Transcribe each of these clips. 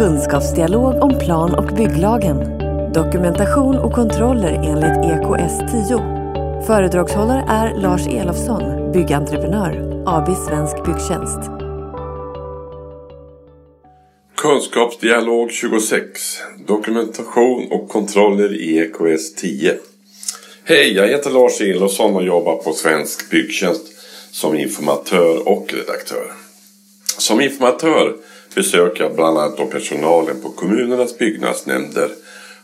Kunskapsdialog om plan och bygglagen. Dokumentation och kontroller enligt EKS 10. Föredragshållare är Lars Elofsson, byggentreprenör, AB Svensk Byggtjänst. Kunskapsdialog 26 Dokumentation och kontroller i EKS 10 Hej, jag heter Lars Elofsson och jobbar på Svensk Byggtjänst som informatör och redaktör. Som informatör besöker jag bland annat personalen på kommunernas byggnadsnämnder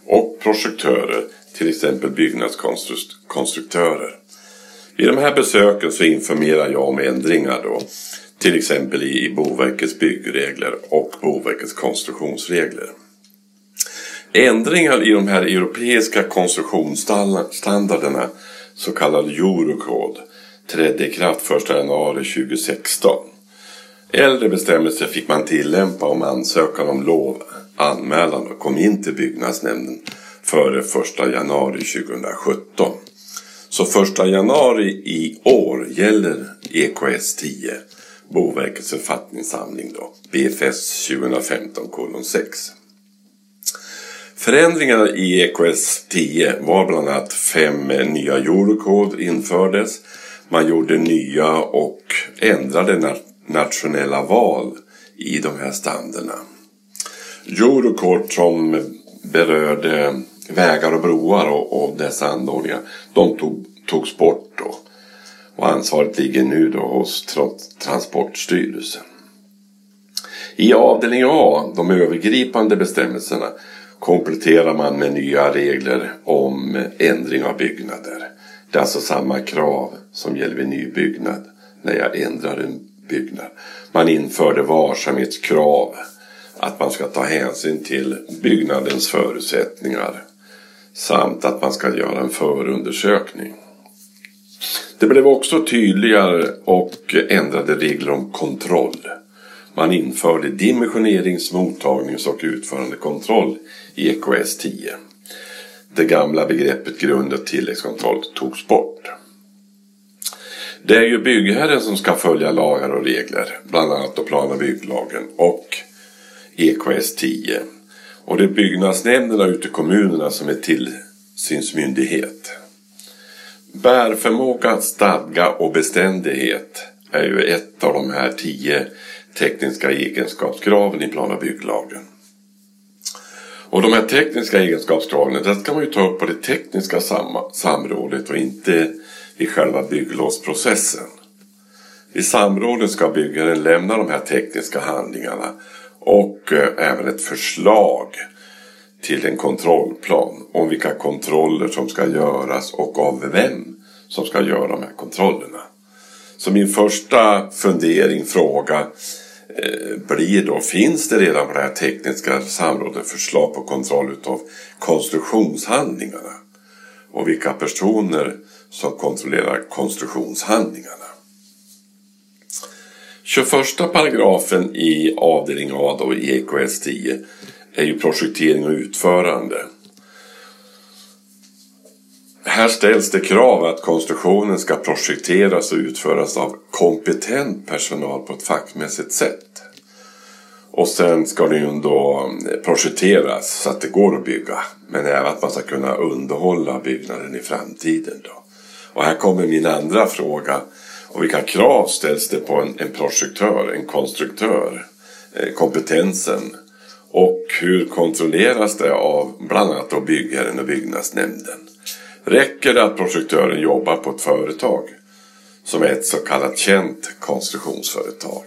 och projektörer, till exempel byggnadskonstruktörer. Vid de här besöken så informerar jag om ändringar då, till exempel i Boverkets byggregler och Boverkets konstruktionsregler. Ändringar i de här europeiska konstruktionsstandarderna, så kallad Eurocode, trädde i kraft 1 januari 2016. Äldre bestämmelser fick man tillämpa om ansökan om lov, anmälan och kom in till byggnadsnämnden före 1 januari 2017. Så 1 januari i år gäller EKS 10, Boverkets författningssamling då, BFS 2015 6. Förändringarna i EKS 10 var bland annat fem nya Eurocode infördes. Man gjorde nya och ändrade nationella val i de här standerna. Eurocourt som berörde vägar och broar och, och dessa anordningar, de tog, togs bort då. Och ansvaret ligger nu då hos Transportstyrelsen. I avdelning A, de övergripande bestämmelserna, kompletterar man med nya regler om ändring av byggnader. Det är alltså samma krav som gäller vid nybyggnad när jag ändrar en byggnad. Man införde varsamhetskrav, att man ska ta hänsyn till byggnadens förutsättningar samt att man ska göra en förundersökning. Det blev också tydligare och ändrade regler om kontroll. Man införde dimensionerings-, mottagnings och utförandekontroll i EKS 10. Det gamla begreppet grund och tilläggskontroll togs bort. Det är ju byggherren som ska följa lagar och regler, bland annat då plan och bygglagen och EKS 10. Och det är byggnadsnämnderna ute i kommunerna som är tillsynsmyndighet. Bärförmåga, stadga och beständighet är ju ett av de här tio tekniska egenskapskraven i plan och bygglagen. Och de här tekniska egenskapskraven, det ska man ju ta upp på det tekniska samrådet och inte i själva bygglovsprocessen. I samrådet ska byggaren lämna de här tekniska handlingarna och eh, även ett förslag till en kontrollplan om vilka kontroller som ska göras och av vem som ska göra de här kontrollerna. Så min första fundering, fråga eh, blir då, finns det redan på det här tekniska samrådet förslag på kontroll utav konstruktionshandlingarna? Och vilka personer som kontrollerar konstruktionshandlingarna? 21 paragrafen i avdelning A då i EKS 10 är ju projektering och utförande. Här ställs det krav att konstruktionen ska projekteras och utföras av kompetent personal på ett fackmässigt sätt. Och sen ska den ju då eh, projekteras så att det går att bygga. Men även att man ska kunna underhålla byggnaden i framtiden. Då. Och här kommer min andra fråga. Och vilka krav ställs det på en, en projektör, en konstruktör? Eh, kompetensen. Och hur kontrolleras det av bland annat då byggherren och byggnadsnämnden? Räcker det att projektören jobbar på ett företag som är ett så kallat känt konstruktionsföretag?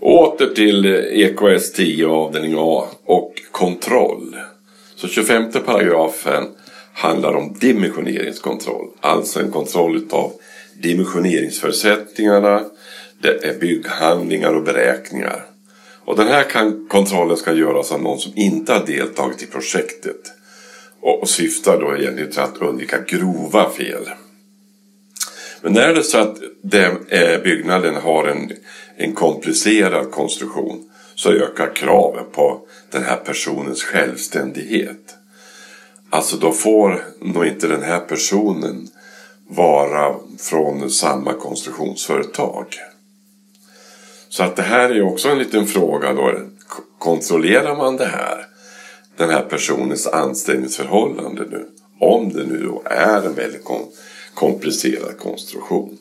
Åter till EKS 10 avdelning A och kontroll. Så 25 paragrafen handlar om dimensioneringskontroll. Alltså en kontroll av dimensioneringsförutsättningarna, det är bygghandlingar och beräkningar. Och den här kontrollen ska göras av någon som inte har deltagit i projektet och syftar då egentligen till att undvika grova fel. Men är det så att den, eh, byggnaden har en, en komplicerad konstruktion så ökar kraven på den här personens självständighet. Alltså då får nog inte den här personen vara från samma konstruktionsföretag. Så att det här är också en liten fråga då. kontrollerar man det här? Den här personens anställningsförhållande nu. Om det nu då är en väldigt komplicerad konstruktion.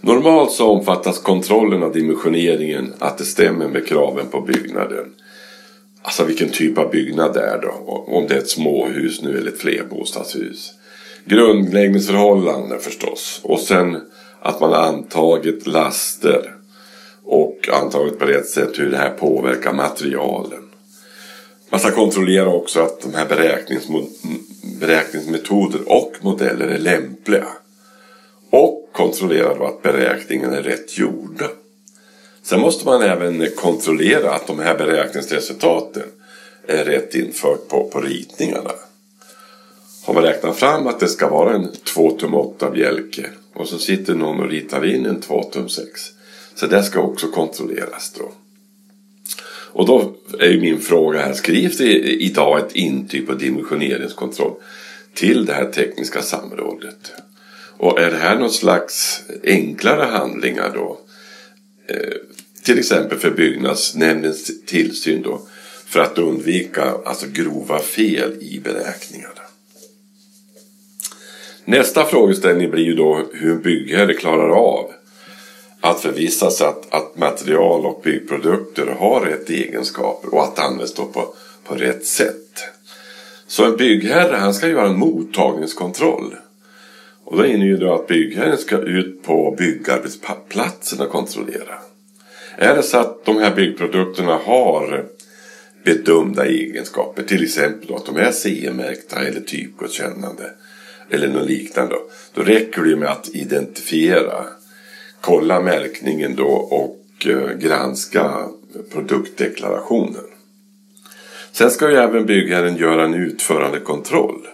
Normalt så omfattas kontrollen av dimensioneringen att det stämmer med kraven på byggnaden. Alltså vilken typ av byggnad det är då. Om det är ett småhus nu eller ett flerbostadshus. Grundläggningsförhållanden förstås. Och sen att man har antagit laster. Och antagit på rätt sätt hur det här påverkar materialen. Man ska kontrollera också att de här beräkningsmetoder och modeller är lämpliga. Och kontrollera då att beräkningen är rätt gjorda. Sen måste man även kontrollera att de här beräkningsresultaten är rätt infört på, på ritningarna. Har man räknat fram att det ska vara en 2 tum 8 bjälke och så sitter någon och ritar in en 2 tum 6. Så det ska också kontrolleras då. Och då är ju min fråga här, skrivs det idag ett intyg på dimensioneringskontroll till det här tekniska samrådet? Och är det här något slags enklare handlingar då? Eh, till exempel för byggnadsnämndens tillsyn då. För att undvika alltså grova fel i beräkningarna. Nästa frågeställning blir ju då hur en byggherre klarar av att förvissa sig att, att material och byggprodukter har rätt egenskaper och att det används då på, på rätt sätt. Så en byggherre han ska göra en mottagningskontroll. Och då innebär det att byggherren ska ut på byggarbetsplatsen och kontrollera. Är det så att de här byggprodukterna har bedömda egenskaper, till exempel att de är CE-märkta eller typgodkännande eller något liknande. Då räcker det med att identifiera, kolla märkningen då och eh, granska produktdeklarationen. Sen ska ju även byggherren göra en utförandekontroll.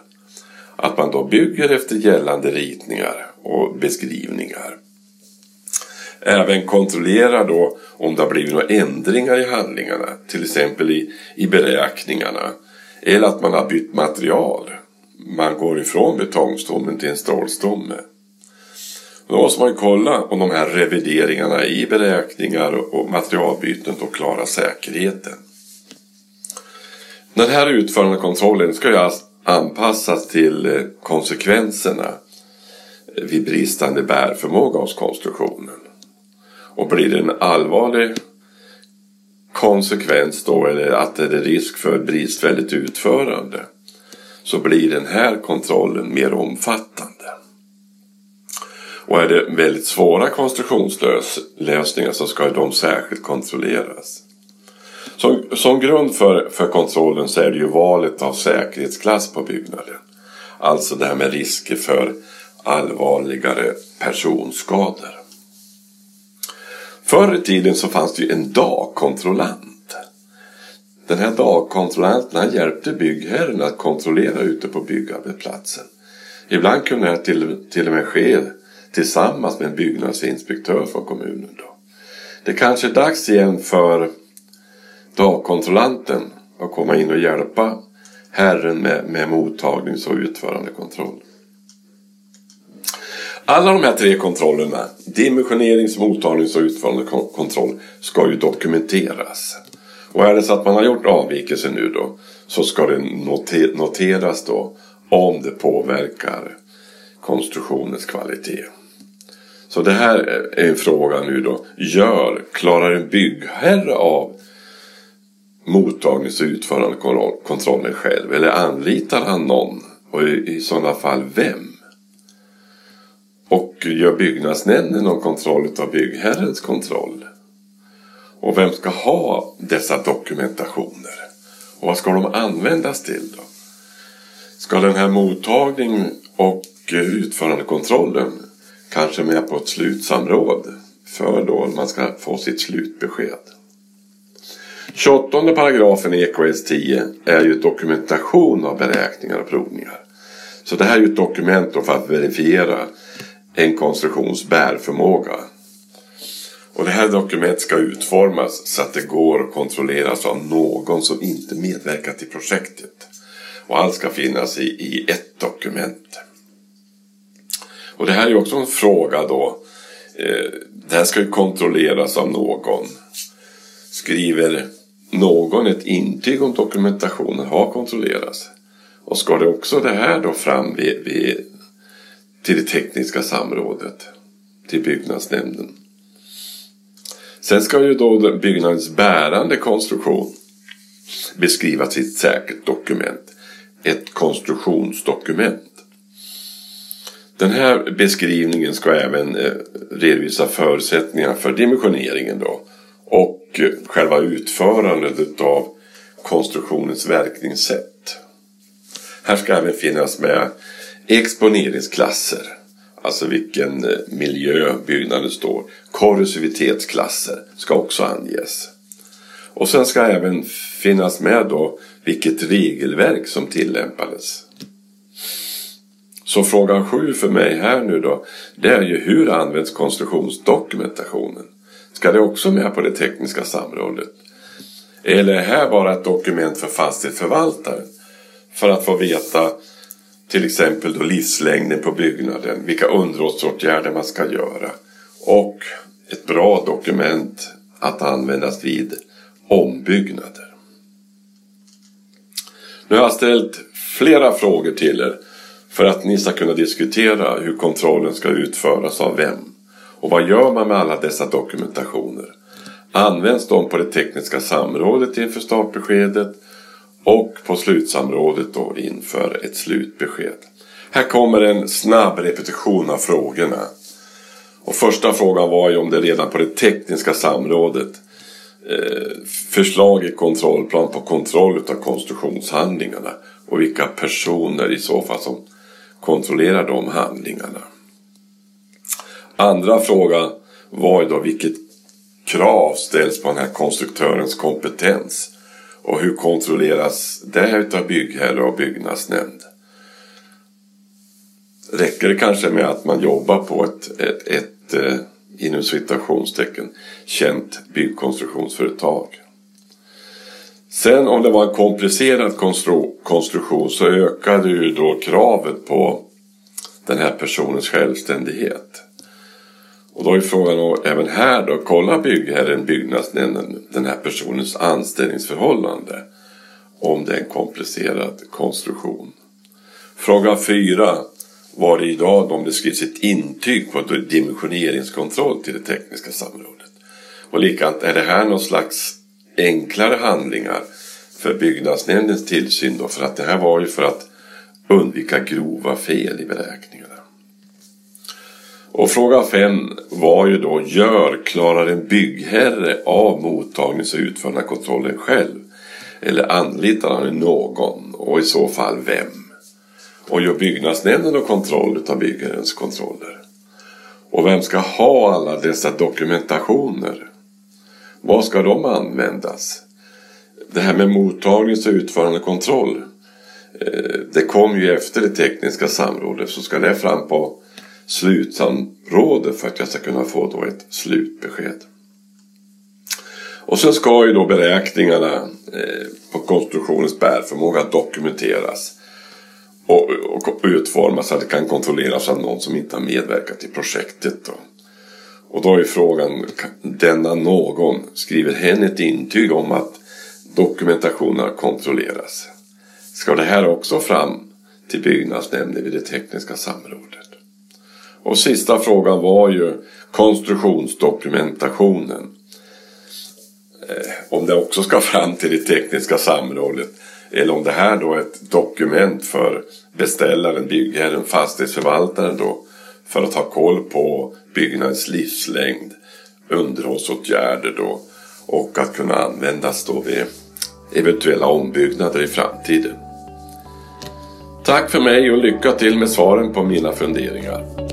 Att man då bygger efter gällande ritningar och beskrivningar. Även kontrollera då om det har blivit några ändringar i handlingarna, till exempel i, i beräkningarna. Eller att man har bytt material. Man går ifrån betongstommen till en stålstomme. Då måste man kolla om de här revideringarna i beräkningar och materialbyten då klarar säkerheten. Den här utförandekontrollen ska ju alltså anpassas till eh, konsekvenserna vid bristande bärförmåga hos konstruktionen. Och blir det en allvarlig konsekvens då eller att det är risk för bristfälligt utförande så blir den här kontrollen mer omfattande. Och är det väldigt svåra konstruktionslösningar så ska de särskilt kontrolleras. Som, som grund för, för kontrollen så är det ju valet av säkerhetsklass på byggnaden. Alltså det här med risker för allvarligare personskador. Förr i tiden så fanns det ju en dagkontrollant. Den här dagkontrollanten han hjälpte byggherren att kontrollera ute på byggarbetsplatsen. Ibland kunde det till, till och med ske tillsammans med en byggnadsinspektör från kommunen. Då. Det kanske är dags igen för dagkontrollanten att komma in och hjälpa herren med, med mottagnings och utförandekontroll. Alla de här tre kontrollerna, dimensionerings-, mottagnings och utförandekontroll, ska ju dokumenteras. Och är det så att man har gjort avvikelser nu då så ska det noteras då om det påverkar konstruktionens kvalitet. Så det här är en fråga nu då. Gör, klarar en byggherre av mottagnings och utförandekontrollen själv? Eller anlitar han någon? Och i, i sådana fall vem? Och gör byggnadsnämnden någon kontroll av byggherrens kontroll? Och vem ska ha dessa dokumentationer? Och vad ska de användas till då? Ska den här mottagning och utförandekontrollen kanske med på ett slutsamråd för då man ska få sitt slutbesked? 28 paragrafen i EKS 10 är ju dokumentation av beräkningar och provningar. Så det här är ju ett dokument för att verifiera en konstruktions bärförmåga. Och det här dokumentet ska utformas så att det går att kontrolleras av någon som inte medverkat i projektet. Och allt ska finnas i, i ett dokument. Och det här är ju också en fråga då. Eh, det här ska ju kontrolleras av någon. Skriver någon ett intyg om dokumentationen har kontrollerats. Och ska det också det här då fram vid, vid, till det tekniska samrådet, till byggnadsnämnden. Sen ska ju då byggnadens bärande konstruktion beskrivas i ett särskilt dokument. Ett konstruktionsdokument. Den här beskrivningen ska även eh, redovisa förutsättningar för dimensioneringen då och eh, själva utförandet av konstruktionens verkningssätt. Här ska även finnas med exponeringsklasser, alltså vilken eh, miljö byggnaden står. Korrosivitetsklasser ska också anges. Och sen ska även finnas med då vilket regelverk som tillämpades. Så fråga sju för mig här nu då, det är ju hur används konstruktionsdokumentationen? Ska det också med på det tekniska samrådet? Eller är det här bara ett dokument för fastighetsförvaltaren? För att få veta till exempel då livslängden på byggnaden, vilka underhållsåtgärder man ska göra. Och ett bra dokument att användas vid ombyggnader. Nu har jag ställt flera frågor till er för att ni ska kunna diskutera hur kontrollen ska utföras av vem. Och vad gör man med alla dessa dokumentationer? Används de på det tekniska samrådet inför startbeskedet och på slutsamrådet då inför ett slutbesked? Här kommer en snabb repetition av frågorna. Och första frågan var ju om det redan på det tekniska samrådet eh, förslag i kontrollplan på kontroll av konstruktionshandlingarna och vilka personer i så fall som kontrollerar de handlingarna. Andra frågan var ju då vilket krav ställs på den här konstruktörens kompetens och hur kontrolleras det utav byggherre och byggnadsnämnd? Räcker det kanske med att man jobbar på ett, ett, ett eh, inom citationstecken känt byggkonstruktionsföretag? Sen om det var en komplicerad konstru konstruktion så ökade ju då kravet på den här personens självständighet. Och då är frågan då, även här då, kollar byggherren, byggnadsnämnden, den här personens anställningsförhållande om det är en komplicerad konstruktion. Fråga fyra var det idag om det skrivs ett intyg på dimensioneringskontroll till det tekniska samrådet. Och likadant, är det här någon slags enklare handlingar för byggnadsnämndens tillsyn då? För att det här var ju för att undvika grova fel i beräkningarna. Och fråga fem var ju då, gör, klarar en byggherre av mottagnings och utförandekontrollen själv? Eller anlitar han någon? Och i så fall vem? Och gör byggnadsnämnden då kontroll av byggherrens kontroller? Och vem ska ha alla dessa dokumentationer? Vad ska de användas? Det här med mottagnings och utförandekontroll. Eh, det kom ju efter det tekniska samrådet så ska det fram på slutsamrådet för att jag ska kunna få då ett slutbesked. Och sen ska ju då beräkningarna eh, på konstruktionens bärförmåga dokumenteras och, utformas så att det kan kontrolleras av någon som inte har medverkat i projektet. Då. Och då är frågan, denna någon, skriver hen ett intyg om att dokumentationen har kontrollerats? Ska det här också fram till byggnadsnämnden vid det tekniska samrådet? Och sista frågan var ju konstruktionsdokumentationen. Eh, om det också ska fram till det tekniska samrådet. Eller om det här då är ett dokument för beställaren, byggherren, fastighetsförvaltaren då. För att ha koll på byggnadens livslängd, underhållsåtgärder då. Och att kunna användas då vid eventuella ombyggnader i framtiden. Tack för mig och lycka till med svaren på mina funderingar.